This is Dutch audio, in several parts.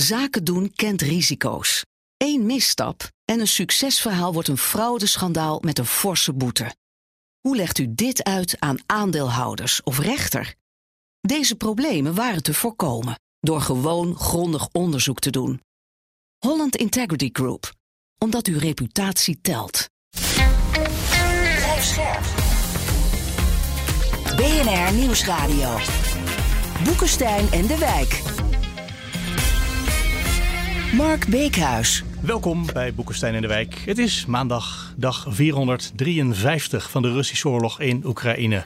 Zaken doen kent risico's. Eén misstap en een succesverhaal wordt een fraudeschandaal met een forse boete. Hoe legt u dit uit aan aandeelhouders of rechter? Deze problemen waren te voorkomen door gewoon grondig onderzoek te doen. Holland Integrity Group, omdat uw reputatie telt. Scherp. BNR Nieuwsradio. Boekenstein en de Wijk. Mark Beekhuis. Welkom bij Boekenstein in de Wijk. Het is maandag, dag 453 van de Russische oorlog in Oekraïne.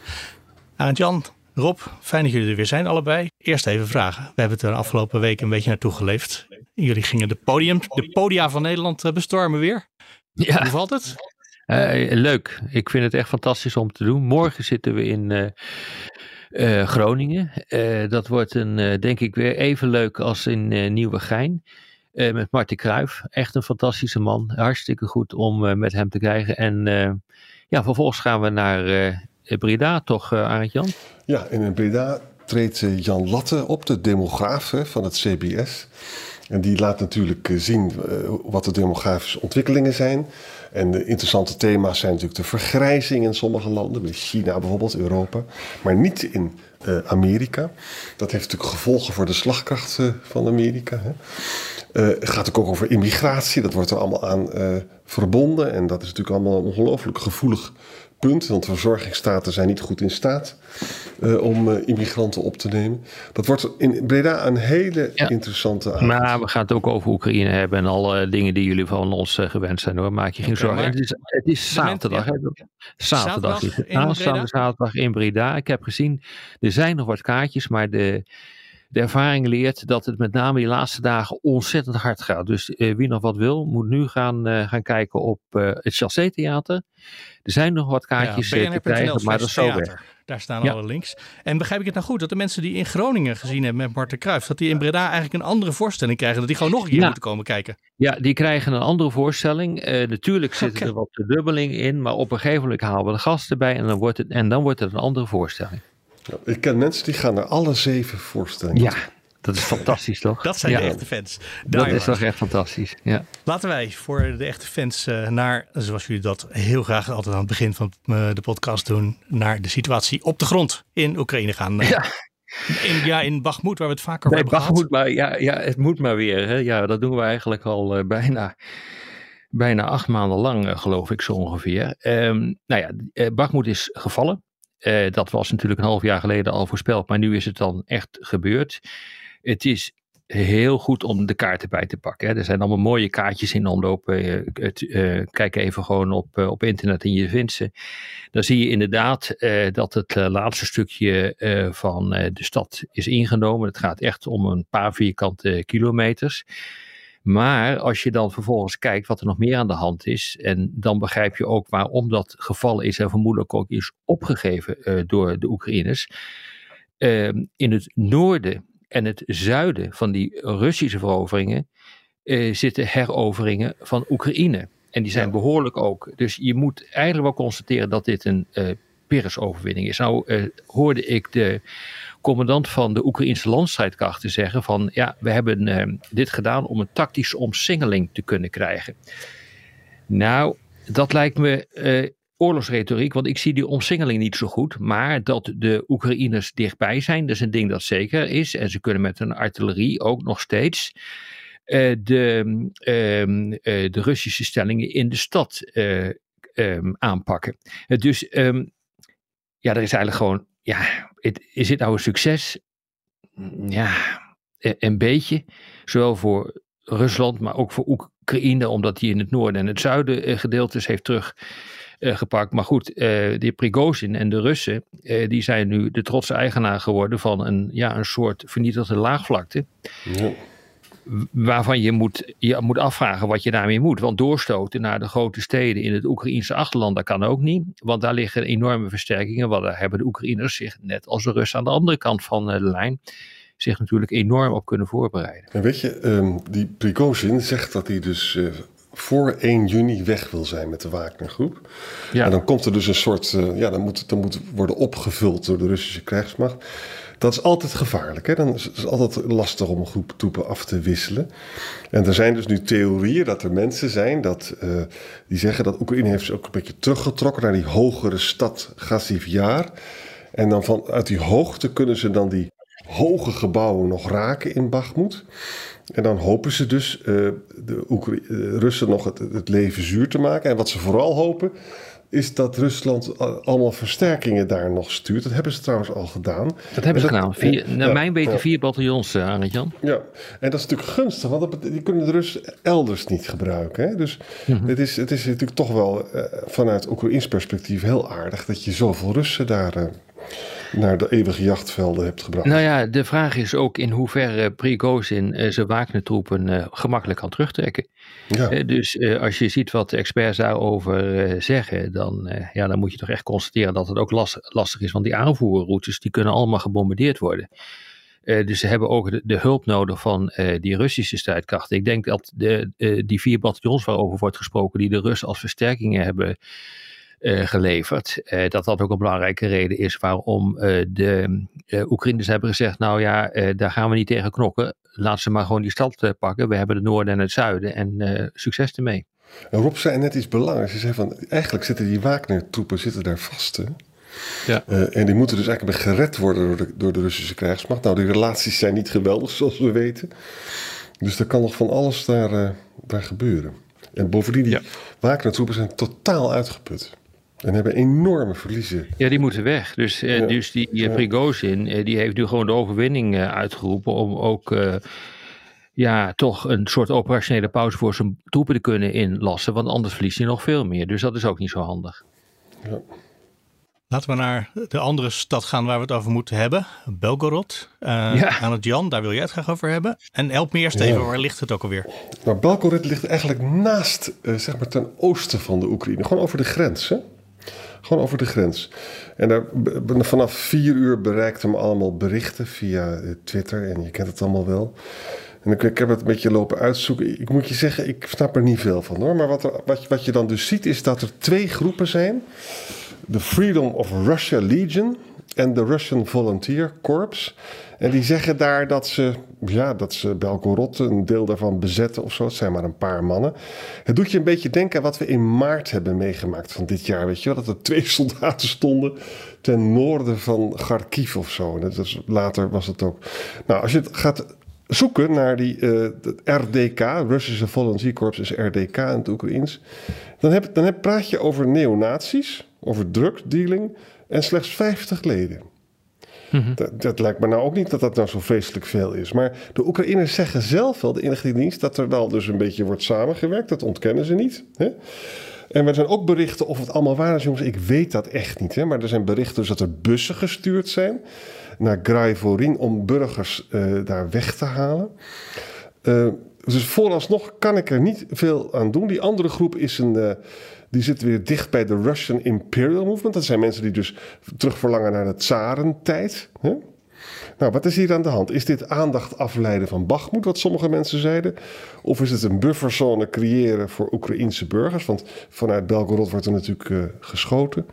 Arend-Jan, Rob, fijn dat jullie er weer zijn allebei. Eerst even vragen. We hebben het er de afgelopen week een beetje naartoe geleefd. Jullie gingen de, podium, de podia van Nederland eh, bestormen weer. Ja. Hoe valt het? Uh, leuk. Ik vind het echt fantastisch om te doen. Morgen zitten we in uh, uh, Groningen. dat wordt een, denk ik weer even leuk als in Nieuwegein. Met Martin Kruijf. Echt een fantastische man. Hartstikke goed om met hem te krijgen. En ja, vervolgens gaan we naar Breda, toch Arend Jan? Ja, in Breda treedt Jan Latte op, de demograaf van het CBS. En die laat natuurlijk zien wat de demografische ontwikkelingen zijn. En de interessante thema's zijn natuurlijk de vergrijzing in sommige landen, China bijvoorbeeld, Europa, maar niet in uh, Amerika. Dat heeft natuurlijk gevolgen voor de slagkracht van Amerika. Hè. Uh, het gaat ook over immigratie, dat wordt er allemaal aan verbonden. En dat is natuurlijk allemaal ongelooflijk gevoelig punt, want verzorgingsstaten zijn niet goed in staat uh, om uh, immigranten op te nemen. Dat wordt in Breda een hele ja. interessante avond. Maar we gaan het ook over Oekraïne hebben en alle dingen die jullie van ons uh, gewend zijn hoor. Maak je geen okay, zorgen. Het is, het is zaterdag. Ja. Zaterdag, zaterdag is het. Aanstaande zaterdag in Breda. Ik heb gezien, er zijn nog wat kaartjes, maar de de ervaring leert dat het met name die laatste dagen ontzettend hard gaat. Dus uh, wie nog wat wil, moet nu gaan, uh, gaan kijken op uh, het Chassé Theater. Er zijn nog wat kaartjes ja, te krijgen, maar dat is zo weg. Daar staan ja. alle links. En begrijp ik het nou goed dat de mensen die in Groningen gezien hebben met Marten Kruijf, dat die in Breda eigenlijk een andere voorstelling krijgen, dat die gewoon nog een keer ja. moeten komen kijken? Ja, die krijgen een andere voorstelling. Uh, natuurlijk zit okay. er wat verdubbeling in, maar op een gegeven moment halen we de gasten bij en dan wordt het, en dan wordt het een andere voorstelling. Ja, ik ken mensen die gaan naar alle zeven voorstellingen. Ja, dat is fantastisch toch? Dat zijn ja. de echte fans. Daar dat is toch echt fantastisch. Ja. Laten wij voor de echte fans uh, naar, zoals jullie dat heel graag altijd aan het begin van uh, de podcast doen, naar de situatie op de grond in Oekraïne gaan. Uh, ja. In, ja, in Bachmoed, waar we het vaker over hebben Bachmoed, gehad. Maar ja, ja, het moet maar weer. Hè. Ja, dat doen we eigenlijk al bijna bijna acht maanden lang, geloof ik zo ongeveer. Um, nou ja, Bachmoed is gevallen. Uh, dat was natuurlijk een half jaar geleden al voorspeld, maar nu is het dan echt gebeurd. Het is heel goed om de kaarten bij te pakken. Hè. Er zijn allemaal mooie kaartjes in omloop. Uh, uh, kijk even gewoon op, op internet en je vindt ze. Dan zie je inderdaad dat het laatste stukje van de stad is ingenomen. Het gaat echt om een paar vierkante kilometers. Maar als je dan vervolgens kijkt wat er nog meer aan de hand is, en dan begrijp je ook waarom dat geval is en vermoedelijk ook is opgegeven uh, door de Oekraïners. Uh, in het noorden en het zuiden van die Russische veroveringen uh, zitten heroveringen van Oekraïne. En die zijn ja. behoorlijk ook. Dus je moet eigenlijk wel constateren dat dit een Pyrrhus-overwinning is. Nou hoorde ik de commandant van de Oekraïnse landstrijdkrachten zeggen van ja, we hebben uh, dit gedaan om een tactische omsingeling te kunnen krijgen. Nou, dat lijkt me uh, oorlogsretoriek, want ik zie die omsingeling niet zo goed. Maar dat de Oekraïners dichtbij zijn, dat is een ding dat zeker is. En ze kunnen met hun artillerie ook nog steeds uh, de, uh, de Russische stellingen in de stad um, aanpakken. dus ja, er is eigenlijk gewoon ja, het, is dit nou een succes? Ja, een beetje. Zowel voor Rusland, maar ook voor Oekraïne, omdat hij in het noorden en het zuiden uh, gedeeltes heeft teruggepakt. Uh, maar goed, uh, de Prigozhin en de Russen, die zijn nu de trotse eigenaar geworden van een, ja, een soort vernietigde laagvlakte. Ja waarvan je moet, je moet afvragen wat je daarmee moet. Want doorstoten naar de grote steden in het Oekraïnse achterland, dat kan ook niet. Want daar liggen enorme versterkingen. Want daar hebben de Oekraïners zich, net als de Russen aan de andere kant van de lijn, zich natuurlijk enorm op kunnen voorbereiden. En weet je, um, die Prigozhin zegt dat hij dus uh, voor 1 juni weg wil zijn met de Wagnergroep. Ja. En dan komt er dus een soort, uh, ja, dan moet, dan moet worden opgevuld door de Russische krijgsmacht. Dat is altijd gevaarlijk. Hè? Dan is het altijd lastig om een groep troepen af te wisselen. En er zijn dus nu theorieën dat er mensen zijn dat, uh, die zeggen dat Oekraïne heeft zich ook een beetje teruggetrokken naar die hogere stad Gazivjar. En dan vanuit die hoogte kunnen ze dan die hoge gebouwen nog raken in Bakhmut. En dan hopen ze dus uh, de Oekra Russen nog het, het leven zuur te maken. En wat ze vooral hopen, is dat Rusland allemaal versterkingen daar nog stuurt. Dat hebben ze trouwens al gedaan. Dat hebben ze gedaan. Vier, naar mijn weten vier bataljons, uh. Ja, en dat is natuurlijk gunstig, want die kunnen de Russen elders niet gebruiken. Hè? Dus mm het, is, het is natuurlijk toch wel uh, vanuit Oekraïns perspectief heel aardig dat je zoveel Russen daar uh, naar de eeuwige jachtvelden hebt gebracht. Nou ja, de vraag is ook in hoeverre Prigozhin uh, zijn Wagner-troepen uh, gemakkelijk kan terugtrekken. Ja. Uh, dus als je ziet wat de experts daarover zeggen, dan, ja, dan moet je toch echt constateren dat het ook last, lastig is. Want die aanvoerroutes die kunnen allemaal gebombardeerd worden. dus ze hebben ook de, de hulp nodig van die Russische strijdkrachten. Ik denk dat de, die vier bataljons waarover wordt gesproken, die de Russen als versterkingen hebben geleverd. Uh, dat dat ook een belangrijke reden is waarom uh, de Oekraïners hebben gezegd: Nou ja, daar gaan we niet tegen knokken. Laat ze maar gewoon die stad pakken. We hebben het noorden en het zuiden en succes ermee. En Rob zei net iets belangrijks. Hij zei van: eigenlijk zitten die Wagner-troepen zitten daar vast. Hè? Ja. en die moeten dus eigenlijk gered worden door de, door de Russische krijgsmacht. Nou, die relaties zijn niet geweldig, zoals we weten. Dus er kan nog van alles daar, daar gebeuren. En bovendien, die ja. Wagner-troepen zijn totaal uitgeput. En hebben enorme verliezen. Ja, die moeten weg. Dus, uh, dus die uh, Prigozhin, uh, die heeft nu gewoon de overwinning uitgeroepen om ook ja, toch een soort operationele pauze voor zijn troepen te kunnen inlassen. Want anders verliest hij nog veel meer. Dus dat is ook niet zo handig. Ja. Laten we naar de andere stad gaan waar we het over moeten hebben. Belgorod. ja. Aan het Jan, daar wil jij het graag over hebben. En help me eerst even, ja. waar ligt het ook alweer? Nou, Belgorod ligt eigenlijk naast, zeg maar ten oosten van de Oekraïne. Gewoon over de grens, hè? Gewoon over de grens. En daar, vanaf vier uur bereikten me allemaal berichten via eh, Twitter. En je kent het allemaal wel. En ik, heb het een beetje lopen uitzoeken. Ik moet je zeggen, ik snap er niet veel van hoor. Maar wat, wat, wat je dan dus ziet, is dat er twee groepen zijn: de Freedom of Russia Legion en de Russian Volunteer Corps. En die zeggen daar dat ze, ja, dat ze Belgorod een deel daarvan bezetten of zo. Het zijn maar een paar mannen. Het doet je een beetje denken aan wat we in maart hebben meegemaakt van dit jaar. Weet je wel? Dat er twee soldaten stonden ten noorden van Kharkiv of zo. En dat later was het ook. Nou, als je het gaat zoeken naar die uh, RDK, Russische Volunteer Corps is RDK in het Oekraïens. Dan, heb, dan heb, praat je over neonazies, over drugdealing en slechts 50 leden. Mhm. dat, dat, lijkt me nou ook niet dat dat nou zo vreselijk veel is. Maar de Oekraïners zeggen zelf wel, de inlichtingendienst, dat er wel dus een beetje wordt samengewerkt. Dat ontkennen ze niet. Hè? En er zijn ook berichten of het allemaal waar is, jongens. Ik weet dat echt niet. Hè? Maar er zijn berichten dus dat er bussen gestuurd zijn naar Graivorin om burgers uh, daar weg te halen. Uh, dus vooralsnog kan ik er niet veel aan doen. Die andere groep is een. Uh, die zit weer dicht bij de Russian Imperial Movement. Dat zijn mensen die dus terugverlangen naar de tsarentijd. Hè? Nou, wat is hier aan de hand? Is dit aandacht afleiden van Bakhmut, wat sommige mensen zeiden? Of is het een bufferzone creëren voor Oekraïense burgers? Want vanuit Belgorod wordt er natuurlijk uh, geschoten.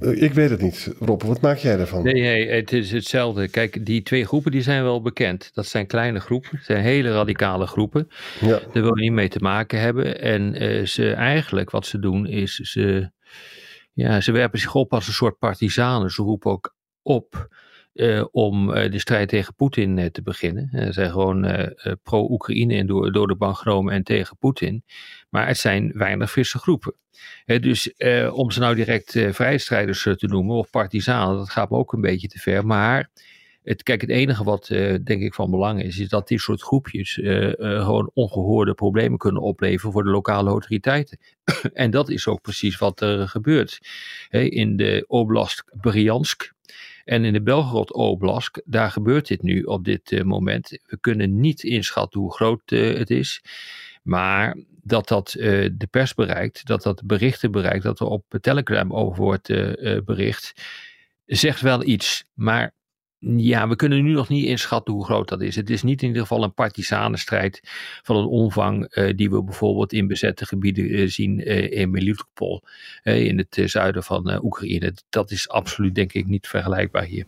Uh, ik weet het niet. Rob, wat maak jij ervan? Nee, nee, het is hetzelfde. Kijk, die twee groepen die zijn wel bekend. Dat zijn kleine groepen. Het zijn hele radicale groepen. Ja. Daar wil je niet mee te maken hebben. En uh, ze eigenlijk, wat ze doen, is ze, ja, ze werpen zich op als een soort partisanen. Ze roepen ook op uh, om uh, de strijd tegen Poetin uh, te beginnen. Ze zijn gewoon pro-Oekraïne en door, door de bank genomen en tegen Poetin. Maar het zijn weinig frisse groepen. dus om ze nou direct vrijstrijders te noemen of partisanen, dat gaat me ook een beetje te ver. Maar het, kijk, het enige wat denk ik van belang is, is dat dit soort groepjes gewoon ongehoorde problemen kunnen opleveren voor de lokale autoriteiten. en dat is ook precies wat er gebeurt. in de Oblast Bryansk, en in de Belgorod Oblast, daar gebeurt dit nu op dit uh, moment. We kunnen niet inschatten hoe groot uh, het is. Maar dat dat uh, de pers bereikt, dat dat berichten bereikt, dat er op Telegram over wordt bericht, zegt wel iets. Maar ja, we kunnen nu nog niet inschatten hoe groot dat is. Het is niet in ieder geval een partisanenstrijd van een omvang uh, die we bijvoorbeeld in bezette gebieden uh, zien uh, in Melitopol, in het zuiden van Oekraïne. Dat is absoluut denk ik niet vergelijkbaar hier.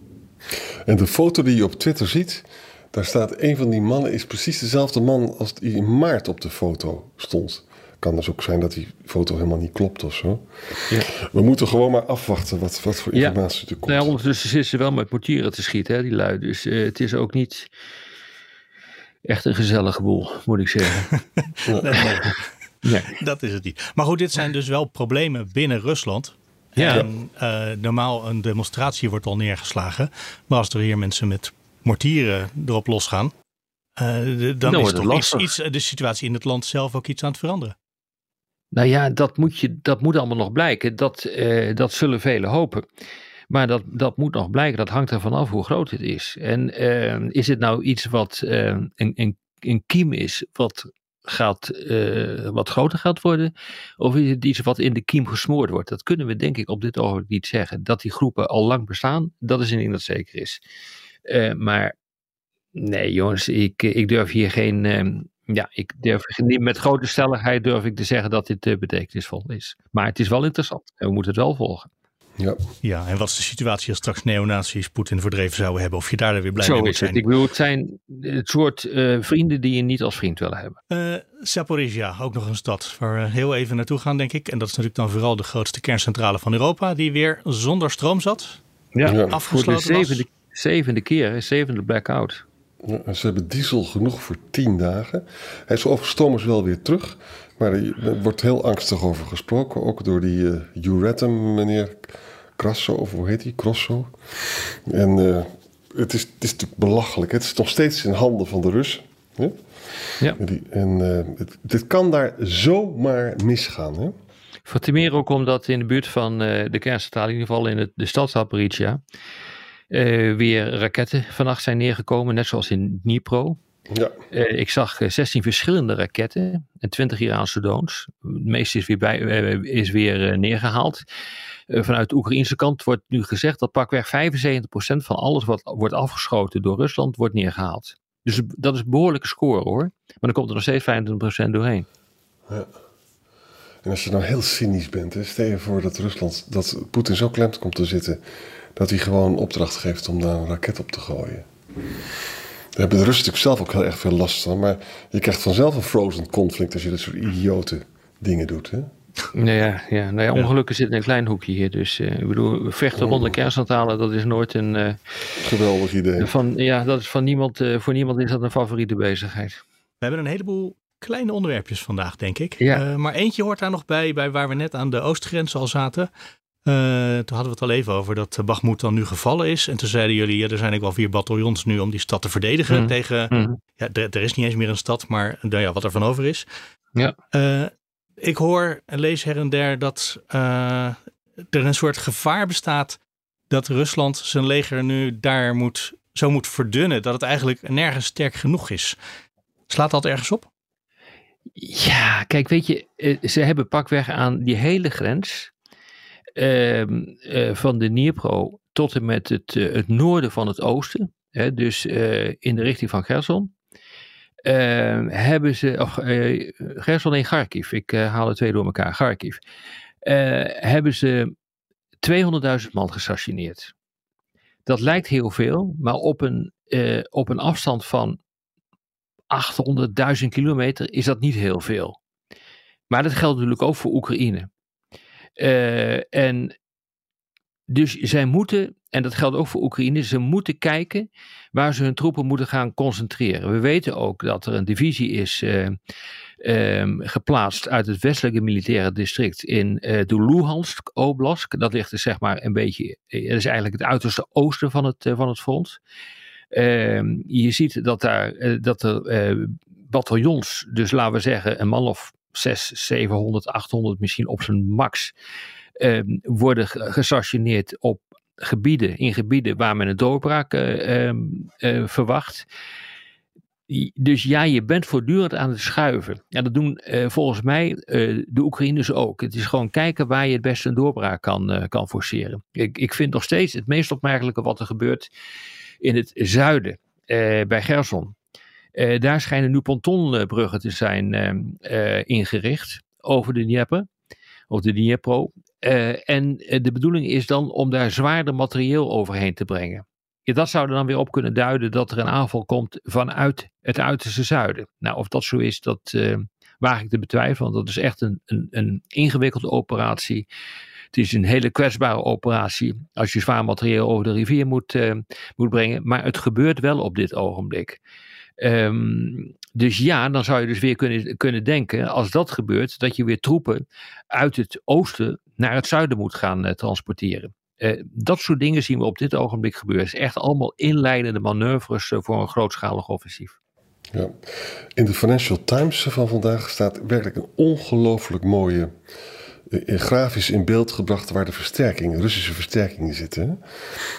En de foto die je op Twitter ziet, daar staat een van die mannen is precies dezelfde man als die in maart op de foto stond. Kan dus ook zijn dat die foto helemaal niet klopt of zo. Ja. We moeten gewoon maar afwachten wat, wat voor Ja. informatie er komt. Nou, ja, ondertussen zitten ze wel met mortieren te schieten, hè, die lui. Dus eh, het is ook niet echt een gezellige boel, moet ik zeggen. nee. Dat is het niet. Maar goed, dit zijn dus wel problemen binnen Rusland. Ja. En eh, normaal een demonstratie wordt al neergeslagen. Maar als er hier mensen met mortieren erop losgaan. eh, de- dan, Dan is toch iets, iets, de situatie in het land zelf ook iets aan het veranderen. Nou ja, dat moet, je, dat moet allemaal nog blijken. Dat, eh, dat zullen velen hopen. Maar dat, dat moet nog blijken. Dat hangt ervan af hoe groot het is. En eh, is het nou iets wat eh, een, een, een kiem is, wat, gaat, wat groter gaat worden? Of is het iets wat in de kiem gesmoord wordt? Dat kunnen we denk ik op dit ogenblik niet zeggen. Dat die groepen al lang bestaan, dat is een ding dat zeker is. Maar nee jongens, ik, ik durf hier geen... ja, ik durf niet met grote stelligheid durf ik te zeggen dat dit eh, betekenisvol is. Maar het is wel interessant en we moeten het wel volgen. Ja. Ja, en wat is de situatie als straks neonazies Poetin verdreven zouden hebben? Of je daar weer blij Zo mee moet is het. zijn? Ik bedoel, het zijn het soort eh, vrienden die je niet als vriend willen hebben. Eh Zaporizhia, ook nog een stad waar we heel even naartoe gaan, denk ik. En dat is natuurlijk dan vooral de grootste kerncentrale van Europa, die weer zonder stroom zat. Ja. Voor de Afgesloten was. zevende, zevende keer, zevende blackout. Ze hebben diesel genoeg voor tien dagen. Hij is overigens wel weer terug. Maar er wordt heel angstig over gesproken. Ook door die uh, Juretum, meneer Krasso, of hoe heet die? Crosso. En uh, het, is, het is natuurlijk belachelijk. Het is nog steeds in handen van de Russen. Hè? Ja. En, uh, het, dit kan daar zomaar misgaan. Hè? Voor meer ook omdat in de buurt van uh, de kerncentrale, in ieder geval in het, de stad Zaporizhia, uh, weer raketten vannacht zijn neergekomen, net zoals in Dnipro. Ja. Uh, ik zag 16 verschillende raketten en 20 Iraanse drones. Het meeste is weer, bij, uh, is weer neergehaald. Vanuit de Oekraïnse kant wordt nu gezegd dat pakweg 75% van alles wat wordt afgeschoten door Rusland wordt neergehaald. Dus dat is een behoorlijke score hoor. Maar dan komt er nog steeds 25% doorheen. Ja. En als je nou heel cynisch bent, hè, stel je voor dat Rusland, dat Poetin zo klemt komt te zitten, dat hij gewoon opdracht geeft om daar een raket op te gooien. Daar hebben de Russen natuurlijk zelf ook heel erg veel last van, maar je krijgt vanzelf een frozen conflict als je dat soort idiote dingen doet. Hè? Nou ja, ja, nou ja, ongelukken zitten in een klein hoekje hier. Dus uh, ik bedoel, vechten rond de kerncentrale, dat is nooit een... Uh, Geweldig idee. Van, ja, dat is van niemand, uh, voor niemand is dat een favoriete bezigheid. We hebben een heleboel kleine onderwerpjes vandaag, denk ik. Ja. Uh, maar eentje hoort daar nog bij, bij waar we net aan de oostgrens al zaten. Uh, toen hadden we het al even over dat Bagmoed dan nu gevallen is. En toen zeiden jullie, ja, er zijn ook wel vier bataljons nu om die stad te verdedigen Mhm. tegen... Mm. Ja, er, is niet eens meer een stad, maar nou ja, wat er van over is. Ja. Uh, ik hoor en lees her en der dat er een soort gevaar bestaat dat Rusland zijn leger nu daar moet, zo moet verdunnen. Dat het eigenlijk nergens sterk genoeg is. Slaat dat ergens op? Ja, kijk, weet je, eh, ze hebben pakweg aan die hele grens van de Dnipro tot en met het, uh, het noorden van het oosten, hè, dus in de richting van Gerson, ehm, hebben ze, of Gerson en Kharkiv, ik haal het twee door elkaar, Kharkiv, hebben ze 200.000 man gestationeerd. Dat lijkt heel veel, maar op een, op een afstand van 800.000 kilometer is dat niet heel veel. Maar dat geldt natuurlijk ook voor Oekraïne. Uh, en dus zij moeten, en dat geldt ook voor Oekraïne, ze moeten kijken waar ze hun troepen moeten gaan concentreren. We weten ook dat er een divisie is uh, um, geplaatst uit het westelijke militaire district in de Luhansk Oblast. Dat ligt er zeg maar een beetje, dat is eigenlijk het uiterste oosten van het, van het front. Uh, je ziet dat, daar, dat er bataljons, dus laten we zeggen een man of 6, 700, 800 misschien op zijn max, worden gestationeerd op gebieden, in gebieden waar men een doorbraak uh, verwacht. Dus ja, je bent voortdurend aan het schuiven. Ja, dat doen uh, volgens mij de Oekraïners ook. Het is gewoon kijken waar je het beste een doorbraak kan, kan forceren. Ik, ik vind nog steeds het meest opmerkelijke wat er gebeurt in het zuiden, bij Gerson. Uh, daar schijnen nu pontonbruggen te zijn uh, uh, ingericht over de Dnieper, of de Dniepro. en de bedoeling is dan om daar zwaarder materieel overheen te brengen. dat zou er dan weer op kunnen duiden dat er een aanval komt vanuit het uiterste zuiden. Nou, of dat zo is, dat uh, waag ik te betwijfelen, want dat is echt een, een, een ingewikkelde operatie. Het is een hele kwetsbare operatie als je zwaar materieel over de rivier moet, moet brengen. Maar het gebeurt wel op dit ogenblik. Um, dus ja, dan zou je dus weer kunnen, kunnen denken, als dat gebeurt, dat je weer troepen uit het oosten naar het zuiden moet gaan uh, transporteren. Uh, dat soort dingen zien we op dit ogenblik gebeuren. Het is echt allemaal inleidende manoeuvres uh, voor een grootschalig offensief. Ja. In de Financial Times van vandaag staat werkelijk een ongelooflijk mooie grafisch in beeld gebracht waar de versterkingen, Russische versterkingen zitten.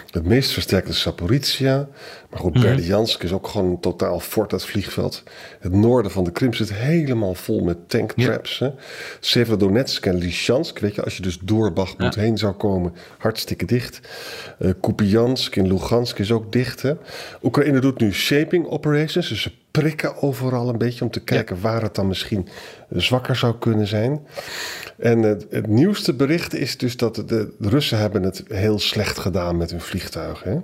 Het meest versterkte is Saporizia. Maar goed, Berdiansk is ook gewoon een totaal fort, dat vliegveld. Het noorden van de Krim zit helemaal vol met tanktraps. Ja. Severodonetsk en Lysychansk, weet je, als je dus door Bakhmut ja. heen zou komen, hartstikke dicht. Uh, Kupiansk in Lugansk is ook dicht. Hè? Oekraïne doet nu shaping operations, dus ze prikken overal een beetje om te kijken ja. waar het dan misschien zwakker zou kunnen zijn. En het, het, nieuwste bericht is dus dat de, de, Russen hebben het heel slecht gedaan met hun vliegtuigen. Hè?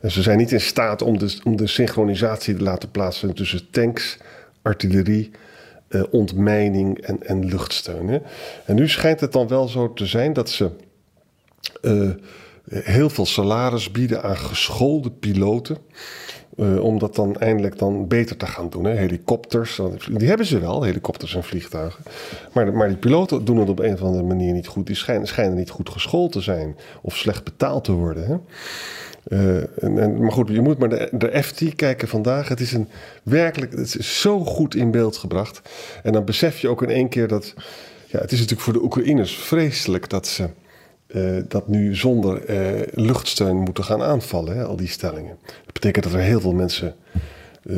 En ze zijn niet in staat om de, om de synchronisatie te laten plaatsvinden tussen tanks, artillerie, eh, ontmijning en, en luchtsteun. Hè? En nu schijnt het dan wel zo te zijn dat ze uh, heel veel salaris bieden aan geschoolde piloten. Uh, om dat dan eindelijk dan beter te gaan doen. Hè? Helikopters, die hebben ze wel, helikopters en vliegtuigen. Maar, maar die piloten doen het op een of andere manier niet goed. Die schijnen, schijnen niet goed geschoold te zijn of slecht betaald te worden. Hè? Uh, en, en, maar goed, je moet maar de, de FT kijken vandaag. Het is een werkelijk, het is zo goed in beeld gebracht. En dan besef je ook in één keer dat, ja, het is natuurlijk voor de Oekraïners vreselijk dat ze uh, dat nu zonder uh, luchtsteun moeten gaan aanvallen, hè, al die stellingen. Dat betekent dat er heel veel mensen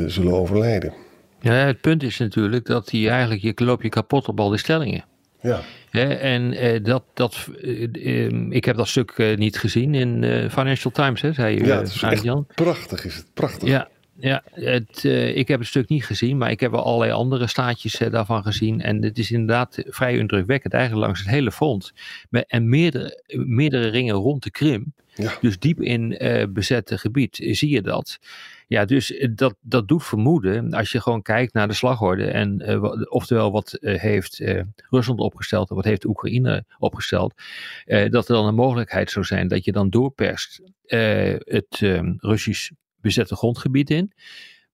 zullen overlijden. Ja, het punt is natuurlijk dat die eigenlijk, je loop je kapot op al die stellingen. Ja. En dat, dat, ik heb dat stuk niet gezien in Financial Times, hè, zei je. Ja, het is echt prachtig is het, prachtig. Ja, ja, het, ik heb het stuk niet gezien, maar ik heb wel allerlei andere staatjes daarvan gezien. En het is inderdaad vrij indrukwekkend, eigenlijk langs het hele front. En meerdere, meerdere ringen rond de Krim, ja. dus diep in bezette gebied, zie je dat. Ja, dus dat, dat doet vermoeden, als je gewoon kijkt naar de slagorde. En oftewel, wat heeft Rusland opgesteld en wat heeft Oekraïne opgesteld. dat er dan een mogelijkheid zou zijn dat je dan doorperst het Russisch bezette grondgebied in.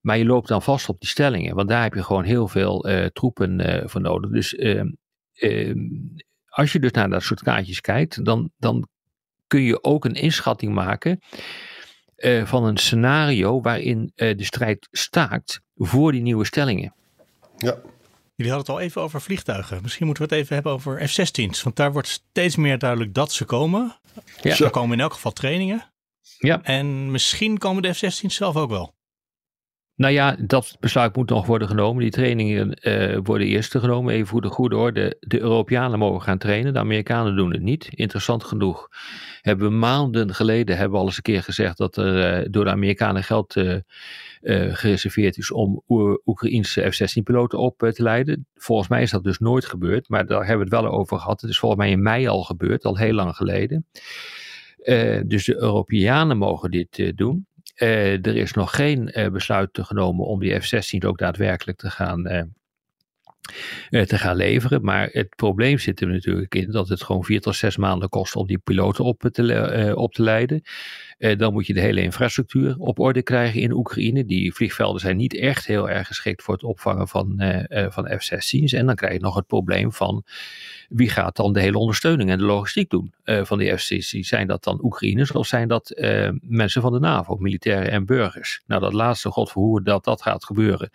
Maar je loopt dan vast op die stellingen, want daar heb je gewoon heel veel troepen voor nodig. Dus uh, als je dus naar dat soort kaartjes kijkt, dan, dan kun je ook een inschatting maken van een scenario waarin de strijd staakt voor die nieuwe stellingen. Ja. Jullie hadden het al even over vliegtuigen. Misschien moeten we het even hebben over F-16's. Want daar wordt steeds meer duidelijk dat ze komen. Ja. Er komen in elk geval trainingen. Ja. En misschien komen de F-16 zelf ook wel. Nou ja, dat besluit moet nog worden genomen. Die trainingen uh, worden eerst genomen. Even voor de goede orde. De Europeanen mogen gaan trainen. De Amerikanen doen het niet. Interessant genoeg. Hebben we maanden geleden hebben we al eens een keer gezegd dat er uh, door de Amerikanen geld uh, gereserveerd is om Oekraïnse F-16-piloten op te leiden. Volgens mij is dat dus nooit gebeurd. Maar daar hebben we het wel over gehad. Het is volgens mij in mei al gebeurd, al heel lang geleden. Dus de Europeanen mogen dit doen. Uh, er is nog geen besluit genomen om die F-16 ook daadwerkelijk te gaan te gaan leveren. Maar het probleem zit er natuurlijk in dat het gewoon vier tot zes maanden kost om die piloten op te, uh, op te leiden. Uh, dan moet je de hele infrastructuur op orde krijgen in Oekraïne. Die vliegvelden zijn niet echt heel erg geschikt voor het opvangen van, uh, van F-16's. En dan krijg je nog het probleem van wie gaat dan de hele ondersteuning en de logistiek doen van die F-16's. Zijn dat dan Oekraïners of zijn dat mensen van de NAVO, militairen en burgers? Nou, dat laatste, god hoe dat dat gaat gebeuren.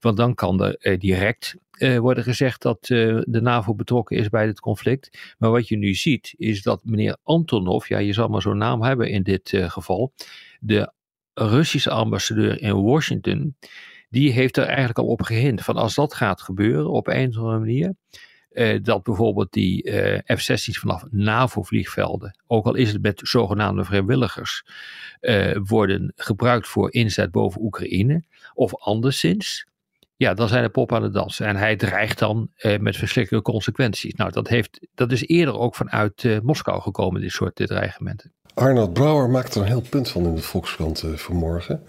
Want dan kan er direct uh, worden gezegd dat uh, de NAVO betrokken is bij dit conflict. Maar wat je nu ziet is dat meneer Antonov, ja je zal maar zo'n naam hebben in dit geval, de Russische ambassadeur in Washington, die heeft er eigenlijk al op gehind van als dat gaat gebeuren op een of andere manier, dat bijvoorbeeld die F-16's vanaf NAVO-vliegvelden, ook al is het met zogenaamde vrijwilligers, worden gebruikt voor inzet boven Oekraïne, of anderszins, ja, dan zijn de pop aan het dansen. En hij dreigt dan eh, met verschrikkelijke consequenties. Nou, dat, heeft, dat is eerder ook vanuit uh, Moskou gekomen, dit soort dit dreigementen. Arnold Brouwer maakt er een heel punt van in de Volkskrant uh, vanmorgen.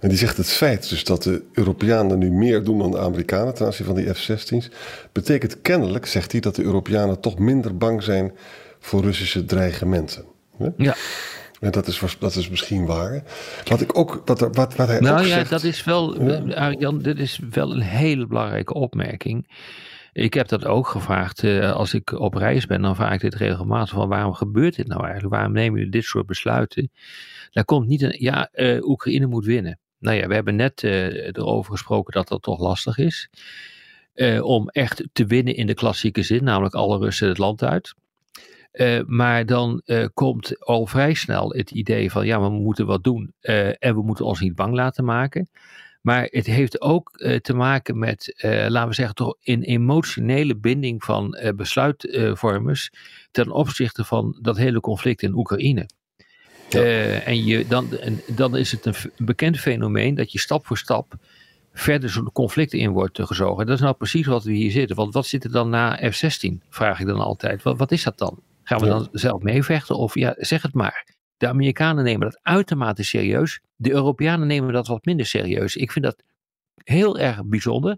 En die zegt het feit dus dat de Europeanen nu meer doen dan de Amerikanen ten aanzien van die F-16's, betekent kennelijk, zegt hij, dat de Europeanen toch minder bang zijn voor Russische dreigementen. Ja. Dat is, dat is misschien waar. Wat ik ook, wat, wat, wat hij nou ook ja, zegt, dat is wel, ja. Jan, dit is wel een hele belangrijke opmerking. Ik heb dat ook gevraagd. Uh, als ik op reis ben, dan vraag ik dit regelmatig van waarom gebeurt dit nou eigenlijk? Waarom nemen jullie dit soort besluiten? Daar komt niet een, ja, uh, Oekraïne moet winnen. Nou ja, we hebben net uh, erover gesproken dat dat toch lastig is. om echt te winnen in de klassieke zin, namelijk alle Russen het land uit. Uh, maar dan uh, komt al vrij snel het idee van ja, we moeten wat doen uh, en we moeten ons niet bang laten maken. Maar het heeft ook te maken met, laten we zeggen, toch een emotionele binding van besluitvormers ten opzichte van dat hele conflict in Oekraïne. Ja. en je, dan, en dan is het een bekend fenomeen dat je stap voor stap verder zo'n conflict in wordt gezogen. Dat is nou precies wat we hier zitten. Want wat zit er dan na F-16? Vraag ik dan altijd. Wat, wat is dat dan? Gaan we dan zelf meevechten? Of ja, zeg het maar. De Amerikanen nemen dat uitermate serieus. De Europeanen nemen dat wat minder serieus. Ik vind dat heel erg bijzonder,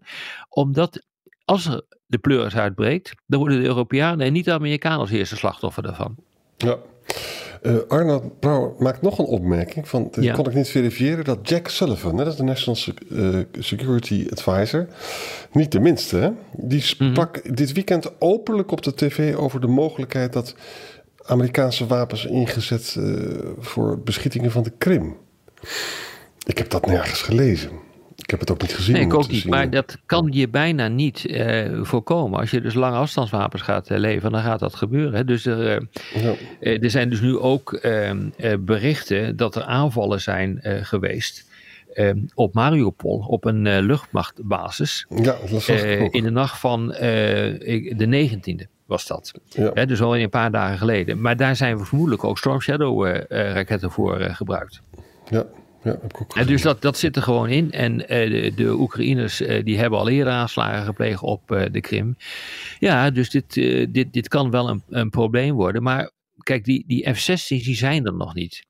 omdat als er de pleuris uitbreekt, dan worden de Europeanen en niet de Amerikanen als eerste slachtoffer daarvan. Ja. Uh, Arnold Brouwer maakt nog een opmerking. Van, dat ja. kon ik niet verifiëren. Dat Jack Sullivan, dat is de National uh, Security Advisor. Niet de minste, hè? Die sprak mm -hmm. dit weekend openlijk op de tv over de mogelijkheid dat Amerikaanse wapens ingezet uh, voor beschietingen van de Krim. Ik heb dat nergens gelezen. Ik heb het ook niet gezien. Nee, ik ook niet. Maar dat kan je bijna niet uh, voorkomen. Als je dus lange afstandswapens gaat uh, leveren, dan gaat dat gebeuren. Hè. Dus er, uh, ja. er zijn dus nu ook ehm, berichten dat er aanvallen zijn geweest. ehm, op Mariupol, op een luchtmachtbasis. Ja, dat in de nacht van de 19e was dat. Ja. Hè, dus al een paar dagen geleden. Maar daar zijn we vermoedelijk ook Storm Shadow raketten voor gebruikt. Ja. Ja, heb ik ook en dus dat, dat zit er gewoon in. En uh, de, de Oekraïners uh, die hebben al eerder aanslagen gepleegd op uh, de Krim. Ja, dus dit, dit, dit kan wel een, een probleem worden. Maar kijk, die, die F-16's die zijn er nog niet.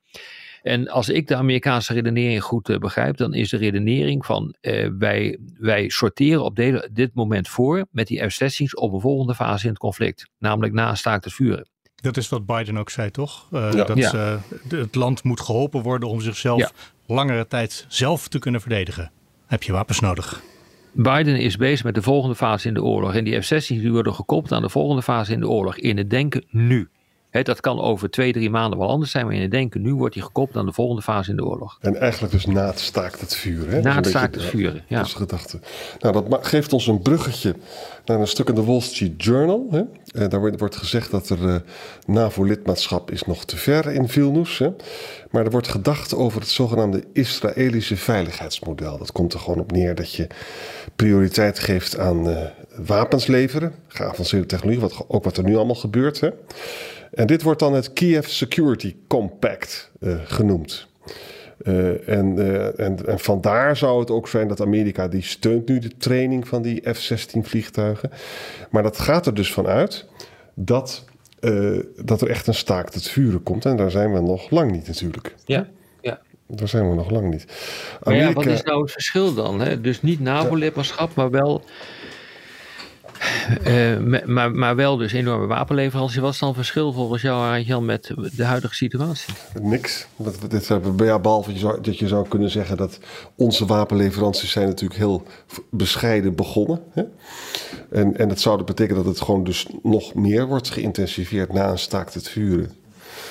En als ik de Amerikaanse redenering goed begrijp, dan is de redenering van wij, wij sorteren op de, dit moment voor met die F-16's op een volgende fase in het conflict. Namelijk na een staakt het vuren. Dat is wat Biden ook zei, toch? Uh, ja. Dat ja. uh, het land moet geholpen worden om zichzelf ja. Langere tijd zelf te kunnen verdedigen. Heb je wapens nodig? Biden is bezig met de volgende fase in de oorlog. En die F-16's die worden gekoppeld aan de volgende fase in de oorlog. In het denken nu. He, dat kan over twee, drie maanden wel anders zijn. Maar in het denken nu wordt hij gekoppeld aan de volgende fase in de oorlog. En eigenlijk dus na het staakt het vuur. Hè? Na het staakt het vuur, ja. Dat is de gedachte. Nou, dat geeft ons een bruggetje naar een stuk in de Wall Street Journal. Hè? En daar wordt gezegd dat er uh, NAVO-lidmaatschap is nog te ver in Vilnius. Hè? Maar er wordt gedacht over het zogenaamde Israëlische veiligheidsmodel. Dat komt er gewoon op neer dat je prioriteit geeft aan uh, wapens leveren. Geavanceerde technologie, wat, ook wat er nu allemaal gebeurt. Hè? En dit wordt dan het Kiev Security Compact uh, genoemd. Uh, en, uh, en, en vandaar zou het ook zijn dat Amerika die steunt nu de training van die F-16 vliegtuigen. Maar dat gaat er dus vanuit dat, uh, dat er echt een staakt het vuren komt. En daar zijn we nog lang niet natuurlijk. Ja, ja. Daar zijn we nog lang niet. Amerika... Maar ja, wat is nou het verschil dan? Hè? Dus niet NAVO-lidmaatschap, maar wel uh, maar, maar wel dus enorme wapenleverantie. Wat is dan verschil volgens jou, Jan, met de huidige situatie? Niks. Dat, dit, ja, behalve je zou, dat je zou kunnen zeggen dat onze wapenleveranties zijn natuurlijk heel bescheiden begonnen. Hè? En, en dat zou betekenen dat het gewoon dus nog meer wordt geïntensiveerd na een staakt het vuren.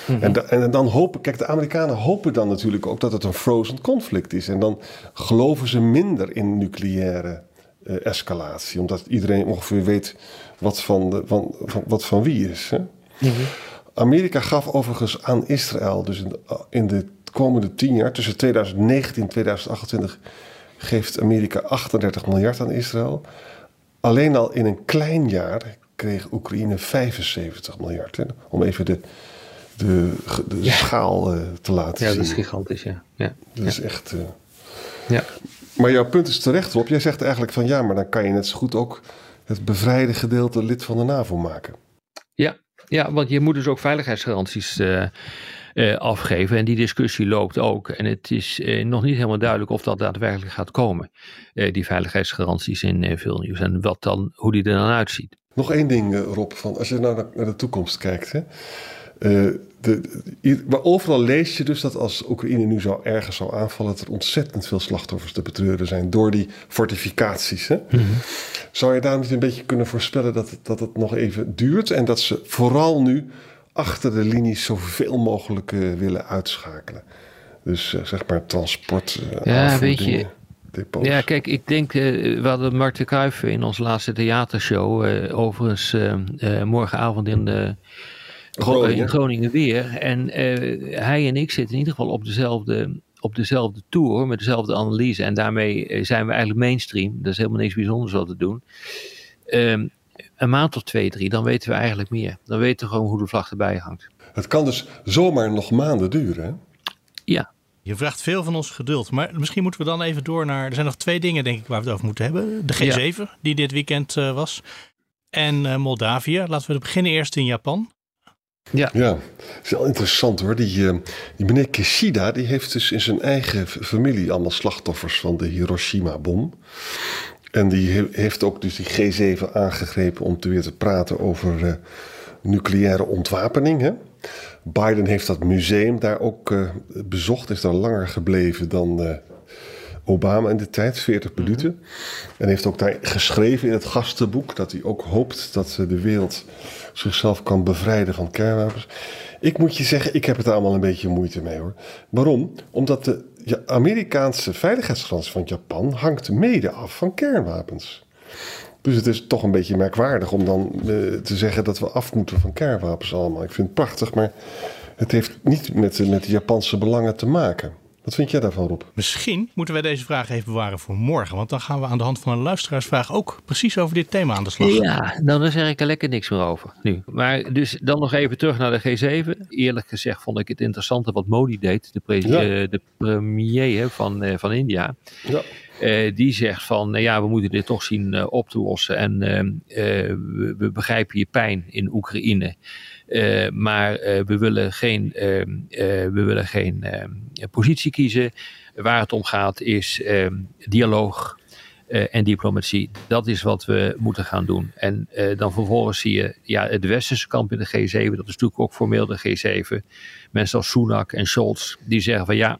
Mm -hmm. en, da, en, dan hopen, kijk, de Amerikanen hopen dan natuurlijk ook dat het een frozen conflict is. En dan geloven ze minder in nucleaire uh, escalatie. Omdat iedereen ongeveer weet wat van, de, van, van wat van wie is. Hè? Mm -hmm. Amerika gaf overigens aan Israël, dus in de, in de, komende tien jaar, tussen 2019 en 2028, geeft Amerika 38 miljard aan Israël. Alleen al in een klein jaar kreeg Oekraïne 75 miljard. Hè? Om even de, de, de ja. schaal uh, te laten zien. Ja, dat is gigantisch, ja. ja. Dat ja. is echt... Uh, ja. Maar jouw punt is terecht, Rob. Jij zegt eigenlijk van ja, maar dan kan je net zo goed ook het bevrijde gedeelte lid van de NAVO maken. Ja, Ja, want je moet dus ook veiligheidsgaranties uh, uh, afgeven. En die discussie loopt ook. En het is uh, nog niet helemaal duidelijk of dat daadwerkelijk gaat komen. die veiligheidsgaranties in veel nieuws. En wat dan, hoe die er dan uitziet. Nog één ding, Rob. Van, als je nou naar, naar de toekomst kijkt. Hè? De, de, maar overal lees je dus dat als Oekraïne nu zou ergens zou aanvallen, dat er ontzettend veel slachtoffers te betreuren zijn door die fortificaties. Hè? Mm -hmm. Zou je daar niet een beetje kunnen voorspellen dat het, dat het nog even duurt en dat ze vooral nu achter de linies zoveel mogelijk uh, willen uitschakelen? Dus uh, zeg maar transport. Uh, ja, weet je. Depots. Ja, kijk, ik denk, we hadden Marten Kruijff in onze laatste theatershow, overigens morgenavond in de Groningen. in Groningen weer. En uh, hij en ik zitten in ieder geval op dezelfde, op dezelfde tour, met dezelfde analyse. En daarmee eh, zijn we eigenlijk mainstream. Dat is helemaal niks bijzonders wat te doen. Um, een maand of twee, drie, dan weten we eigenlijk meer. Dan weten we gewoon hoe de vlag erbij hangt. Het kan dus zomaar nog maanden duren, hè? Ja. Je vraagt veel van ons geduld. Maar misschien moeten we dan even door naar... Er zijn nog twee dingen, denk ik, waar we het over moeten hebben. De G7, ja. die dit weekend uh, was. En uh, Moldavië. Laten we beginnen eerst in Japan. Ja. ja, het is wel interessant hoor. Die, uh, die meneer Kishida die heeft dus in zijn eigen familie allemaal slachtoffers van de Hiroshima-bom. En die heeft ook dus die G7 aangegrepen om te weer te praten over uh, nucleaire ontwapening. Hè? Biden heeft dat museum daar ook uh, bezocht, is daar langer gebleven dan Obama in de tijd, 40 mhm. minuten. Mm -hmm. En heeft ook daar geschreven in het gastenboek dat hij ook hoopt dat de wereld zichzelf kan bevrijden van kernwapens. Ik moet je zeggen, ik heb het allemaal een beetje moeite mee hoor. Waarom? Omdat de Amerikaanse veiligheidsgrens van Japan hangt mede af van kernwapens. Dus het is toch een beetje merkwaardig om dan uh, te zeggen dat we af moeten van kernwapens allemaal. Ik vind het prachtig, maar het heeft niet met, met de Japanse belangen te maken. Wat vind jij daarvan, Rob? Misschien moeten wij deze vraag even bewaren voor morgen. Want dan gaan we aan de hand van een luisteraarsvraag ook precies over dit thema aan de slag. Ja, dan zeg ik er lekker niks meer over nu. Maar dus dan nog even terug naar de G7. Eerlijk gezegd vond ik het interessante wat Modi deed, de, ja. uh, de premier van, uh, van India. Ja. Uh, die zegt van, nou ja, we moeten dit toch zien op te lossen. En we, we begrijpen je pijn in Oekraïne. Maar we willen geen, uh, we willen geen positie kiezen. Waar het om gaat is ehm, dialoog en diplomatie. Dat is wat we moeten gaan doen. En dan vervolgens zie je ja, het westerse kamp in de G7. Dat is natuurlijk ook formeel de G7. Mensen als Sunak en Scholz die zeggen van ja,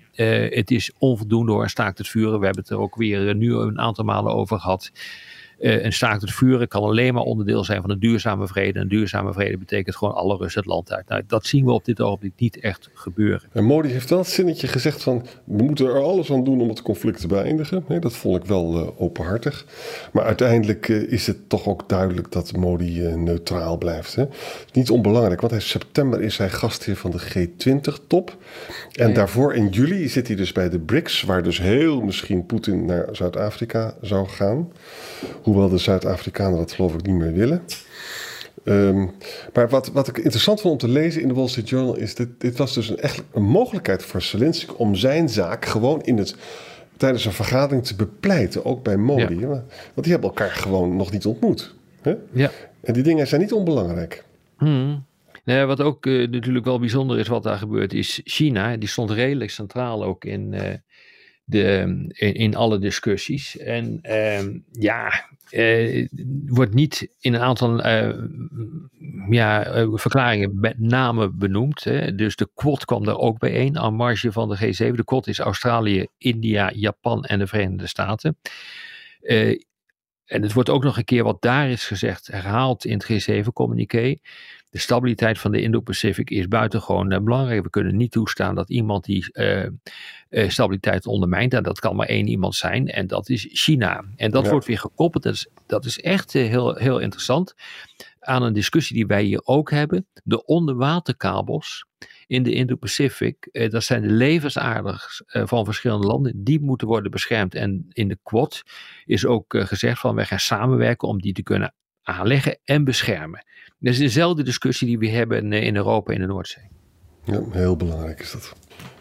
het is onvoldoende hoor, staakt het vuren. We hebben het er ook weer nu een aantal malen over gehad. Uh, een staakt het vuren kan alleen maar onderdeel zijn van een duurzame vrede. En duurzame vrede betekent gewoon alle rust het land uit. Nou, dat zien we op dit ogenblik niet echt gebeuren. En Modi heeft wel het zinnetje gezegd van... we moeten er alles aan doen om het conflict te beëindigen. Nee, dat vond ik wel uh, openhartig. Maar uiteindelijk uh, is het toch ook duidelijk dat Modi neutraal blijft. Hè? Niet onbelangrijk, want in september is hij gastheer van de G20-top. En ja. daarvoor in juli zit hij dus bij de BRICS... waar dus heel misschien Poetin naar Zuid-Afrika zou gaan... Hoewel de Zuid-Afrikanen dat geloof ik niet meer willen. Um, maar wat, wat ik interessant vond om te lezen in de Wall Street Journal is... dit, dit was dus een, echt een mogelijkheid voor Zelensky om zijn zaak gewoon in het, tijdens een vergadering te bepleiten. Ook bij Modi. Ja. Want die hebben elkaar gewoon nog niet ontmoet. Hè? Ja. En die dingen zijn niet onbelangrijk. Hmm. Nou, wat ook uh, natuurlijk wel bijzonder is wat daar gebeurt, is China. Die stond redelijk centraal ook in, uh, de, in, in, alle discussies. En uh, ja, uh, wordt niet in een aantal uh, ja, verklaringen met name benoemd. Hè. Dus de Quad kwam er ook bijeen aan marge van de G7. De Quad is Australië, India, Japan en de Verenigde Staten. en het wordt ook nog een keer wat daar is gezegd herhaald in het G7-communiqué de stabiliteit van de Indo-Pacific is buitengewoon uh, belangrijk. We kunnen niet toestaan dat iemand die uh, uh, stabiliteit ondermijnt. En dat kan maar één iemand zijn. En dat is China. En dat ja. wordt weer gekoppeld. Dat is, dat is echt heel, heel interessant. Aan een discussie die wij hier ook hebben. De onderwaterkabels in de Indo-Pacific. dat zijn de levensaarders van verschillende landen. Die moeten worden beschermd. En in de Quad is ook gezegd van wij gaan samenwerken om die te kunnen aanleggen en beschermen. Dat is dezelfde discussie die we hebben in Europa in de Noordzee. Ja, heel belangrijk is dat.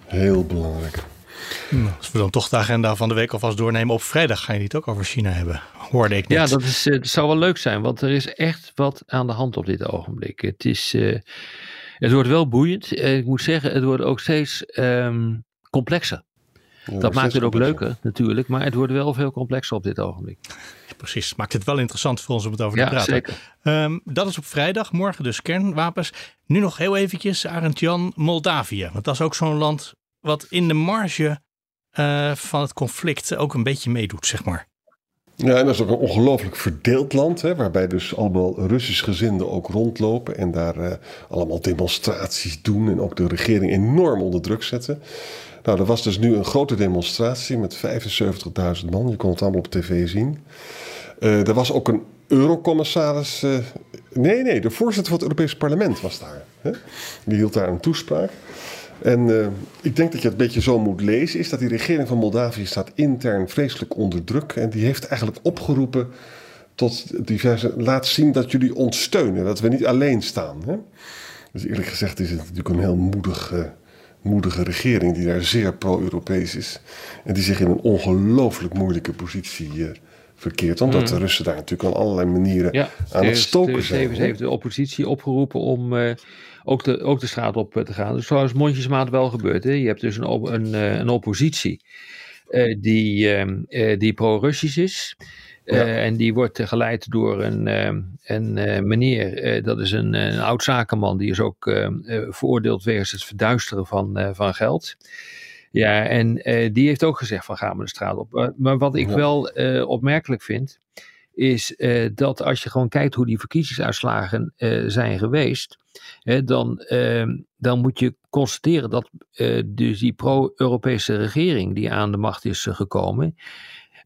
Heel belangrijk. Nou, als we dan toch de agenda van de week alvast doornemen. Op vrijdag ga je het ook over China hebben, hoorde ik net. Ja, dat, is, dat zou wel leuk zijn, want er is echt wat aan de hand op dit ogenblik. Het, is, het wordt wel boeiend. ik moet zeggen, het wordt ook steeds ehm, complexer dat maakt het ook leuker natuurlijk, maar het wordt wel veel complexer op dit ogenblik. precies, maakt het wel interessant voor ons om het over te ja, praten. Zeker. Um, dat is op vrijdag, morgen dus kernwapens. Nu nog heel eventjes, Arend Jan, Moldavië. Want dat is ook zo'n land wat in de marge uh, van het conflict ook een beetje meedoet, zeg maar. Ja, en dat is ook een ongelooflijk verdeeld land, hè, waarbij dus allemaal Russisch gezinden ook rondlopen en daar uh, allemaal demonstraties doen en ook de regering enorm onder druk zetten. Nou, er was dus nu een grote demonstratie met 75.000 man. Je kon het allemaal op tv zien. Uh, er was ook een eurocommissaris. Uh, nee, nee, de voorzitter van het Europese parlement was daar. Hè? Die hield daar een toespraak. En uh, ik denk dat je het een beetje zo moet lezen, is dat die regering van Moldavië staat intern vreselijk onder druk. En die heeft eigenlijk opgeroepen tot diverse, laat zien dat jullie ons steunen, dat we niet alleen staan. Hè? Dus eerlijk gezegd is het natuurlijk een heel moedig moedige regering die daar zeer pro-Europees is. En die zich in een ongelooflijk moeilijke positie uh, verkeert. Omdat mm. de Russen daar natuurlijk op allerlei manieren aan het stoken zijn. Tevens heeft de oppositie opgeroepen om uh, ook, de, ook de straat op eh, te gaan. Dus zoals mondjesmaat wel gebeurt. Hè. Je hebt dus een, een, een oppositie die, ehm, die pro-Russisch is. Uh, en die wordt geleid door een, uh, een uh, meneer, dat is een, een oud zakenman, die is ook veroordeeld wegens het verduisteren van, van geld. Ja, en die heeft ook gezegd van gaan we de straat op. maar wat ik wel opmerkelijk vind, is dat als je gewoon kijkt hoe die verkiezingsuitslagen zijn geweest, dan, ehm, dan moet je constateren dat dus die pro-Europese regering die aan de macht is gekomen,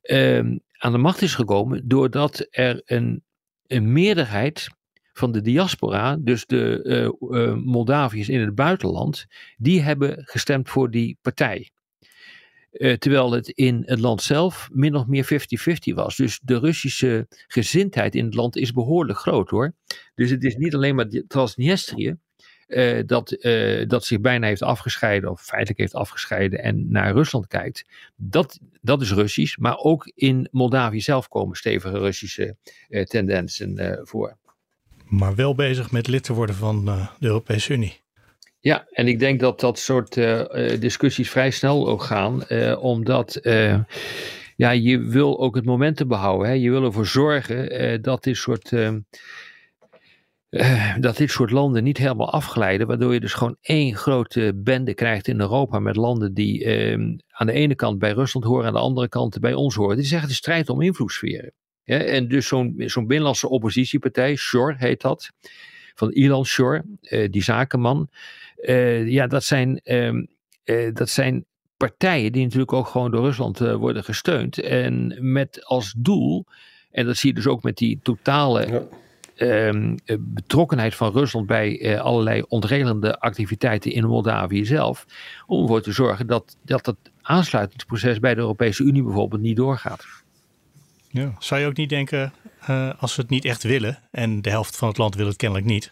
ehm, aan de macht is gekomen doordat er een, een meerderheid van de diaspora, dus de uh, Moldaviërs in het buitenland, die hebben gestemd voor die partij. Uh, terwijl het in het land zelf min of meer 50-50 was. Dus de Russische gezindheid in het land is behoorlijk groot hoor. Dus het is niet alleen maar Transnistrië, uh, dat, uh, dat zich bijna heeft afgescheiden, of feitelijk heeft afgescheiden en naar Rusland kijkt. Dat, dat is Russisch, maar ook in Moldavië zelf komen stevige Russische uh, tendensen voor. Maar wel bezig met lid te worden van de Europese Unie. Ja, en ik denk dat dat soort discussies vrij snel ook gaan, omdat ja, je wil ook het momentum behouden. Hè? Je wil ervoor zorgen dat dit soort uh, dat dit soort landen niet helemaal afglijden, waardoor je dus gewoon één grote bende krijgt in Europa met landen die uh, aan de ene kant bij Rusland horen, aan de andere kant bij ons horen. Die zeggen de strijd om invloedssferen. En dus zo'n zo'n binnenlandse oppositiepartij, Shore heet dat, van Ilan Shore, uh, die zakenman. Uh, ja, dat zijn, ehm, dat zijn partijen die natuurlijk ook gewoon door Rusland worden gesteund. En met als doel, en dat zie je dus ook met die totale. Ja Ehm, eh, betrokkenheid van Rusland bij uh, allerlei ontregelende activiteiten in Moldavië zelf. Om ervoor te zorgen dat, dat het aansluitingsproces bij de Europese Unie bijvoorbeeld niet doorgaat. Ja. Zou je ook niet denken, uh, als we het niet echt willen, en de helft van het land wil het kennelijk niet,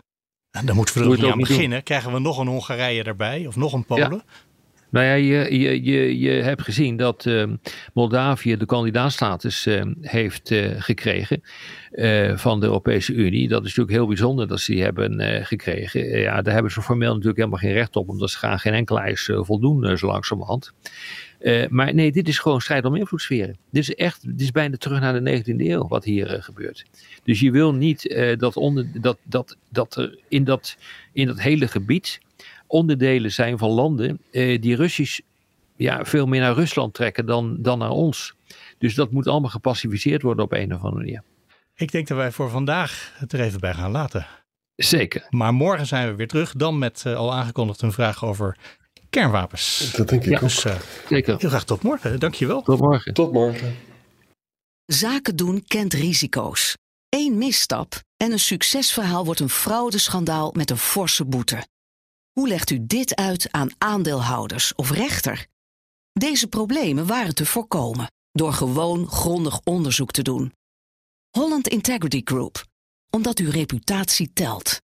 dan moeten we er ook niet aan beginnen. Krijgen we nog een Hongarije erbij of nog een Polen? Ja. Nou ja, je, je, je, je hebt gezien dat uh, Moldavië de kandidaatstatus uh, heeft uh, gekregen van de Europese Unie. Dat is natuurlijk heel bijzonder dat ze die hebben gekregen. ja, daar hebben ze formeel natuurlijk helemaal geen recht op, omdat ze gaan geen enkele eis voldoen zo langzamerhand. maar nee, dit is gewoon strijd om invloedssferen. Dit is echt, dit is bijna terug naar de 19e eeuw wat hier gebeurt. Dus je wil niet dat, onder, dat, dat, dat er in dat, in dat hele gebied onderdelen zijn van landen eh, die Russisch ja, veel meer naar Rusland trekken dan, dan naar ons. Dus dat moet allemaal gepacificeerd worden op een of andere manier. Ik denk dat wij voor vandaag het er even bij gaan laten. Zeker. Maar morgen zijn we weer terug. Dan met uh, al aangekondigd een vraag over kernwapens. Dat denk ik ja, ook. Dus, uh, Zeker. Heel graag tot morgen. Dankjewel. Tot morgen. Tot morgen. Zaken doen kent risico's. Eén misstap en een succesverhaal wordt een fraudeschandaal met een forse boete. Hoe legt u dit uit aan aandeelhouders of rechter? Deze problemen waren te voorkomen door gewoon grondig onderzoek te doen. Holland Integrity Group, omdat uw reputatie telt.